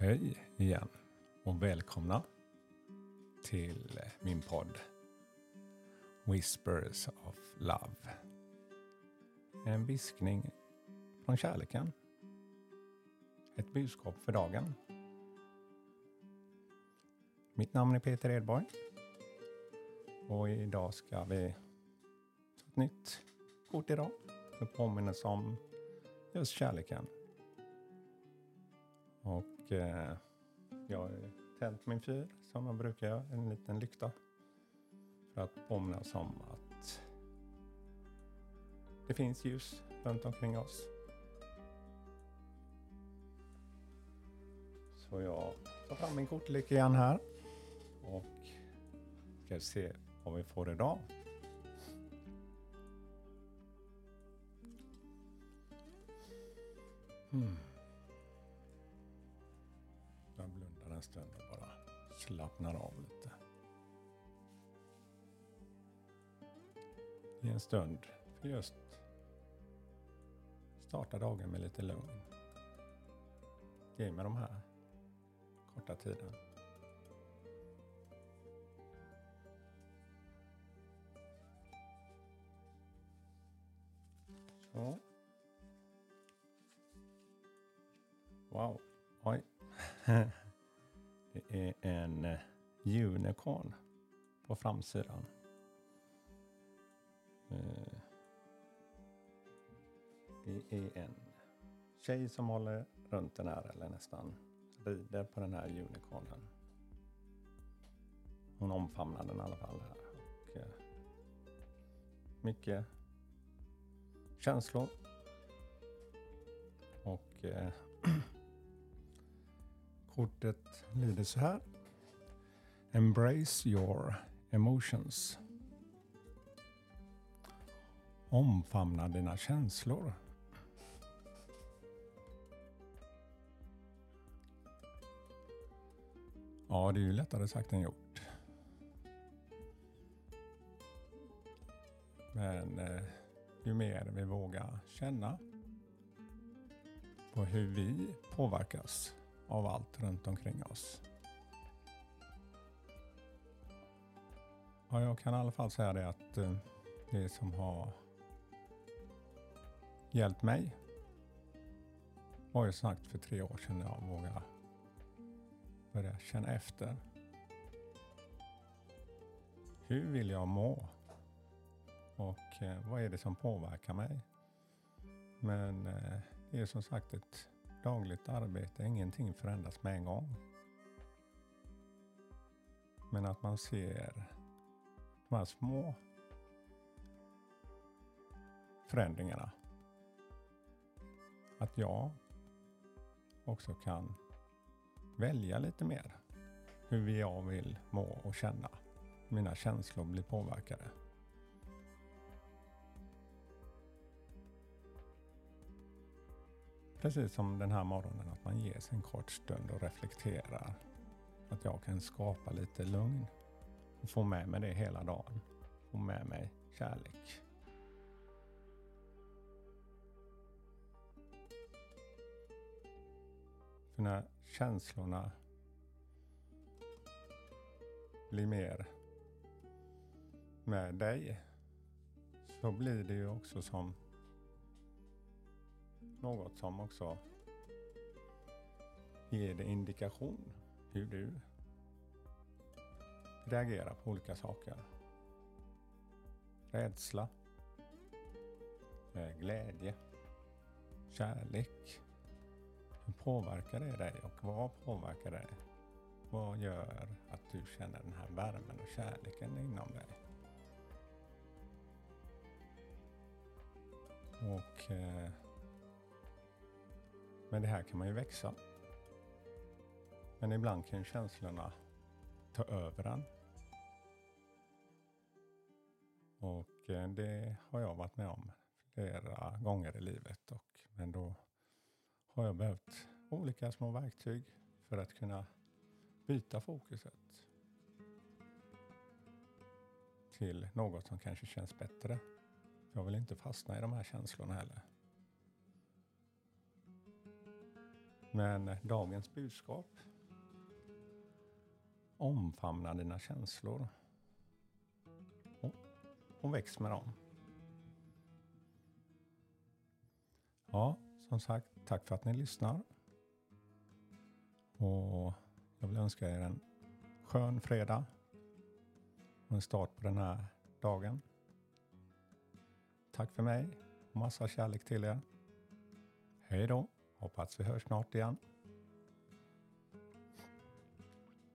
Hej igen och välkomna till min podd Whispers of Love. En viskning från kärleken. Ett budskap för dagen. Mitt namn är Peter Edborg. Och idag ska vi ta ett nytt kort idag. För påminnelse om just kärleken. Och eh, jag har tänt min fyr som jag brukar göra, en liten lykta. För att påminnas om att det finns ljus runt omkring oss. Så jag tar fram min kortlek igen här. Och ska se vad vi får idag. Hmm. Stund och bara slappnar av lite. I en stund för just starta dagen med lite lugn. Ge mig de här korta tiden. Så. Wow. Oj. Det är en eh, unicorn på framsidan. Eh, det är en tjej som håller runt den här, eller nästan rider på den här unicornen. Hon omfamnar den i alla fall här. Och, eh, mycket känslor. Och kortet lyder så här. Embrace your emotions. Omfamna dina känslor. Ja, det är ju lättare sagt än gjort. Men eh, ju mer vi vågar känna på hur vi påverkas av allt runt omkring oss. Ja, jag kan i alla fall säga det att eh, det som har hjälpt mig var ju sagt för tre år sedan när jag vågade börja känna efter. Hur vill jag må? Och eh, vad är det som påverkar mig? Men eh, det är som sagt ett dagligt arbete. Ingenting förändras med en gång. Men att man ser de här små förändringarna. Att jag också kan välja lite mer hur jag vill må och känna. Mina känslor blir påverkade. Precis som den här morgonen, att man ger sig en kort stund och reflekterar. Att jag kan skapa lite lugn och få med mig det hela dagen. Få med mig kärlek. För när känslorna blir mer med dig så blir det ju också som något som också ger dig indikation hur du reagerar på olika saker. Rädsla, eh, glädje, kärlek. Hur påverkar det dig och vad påverkar det? Vad gör att du känner den här värmen och kärleken inom dig? Och eh, med det här kan man ju växa. Men ibland kan känslorna ta över en. Och eh, det har jag varit med om flera gånger i livet. Och, men då har jag behövt olika små verktyg för att kunna byta fokuset till något som kanske känns bättre. Jag vill inte fastna i de här känslorna heller. Men dagens budskap omfamna dina känslor och, och väx med dem. Ja, som sagt, tack för att ni lyssnar. Och jag vill önska er en skön fredag och en start på den här dagen. Tack för mig och massa kärlek till er. Hej då, hoppas vi hörs snart igen.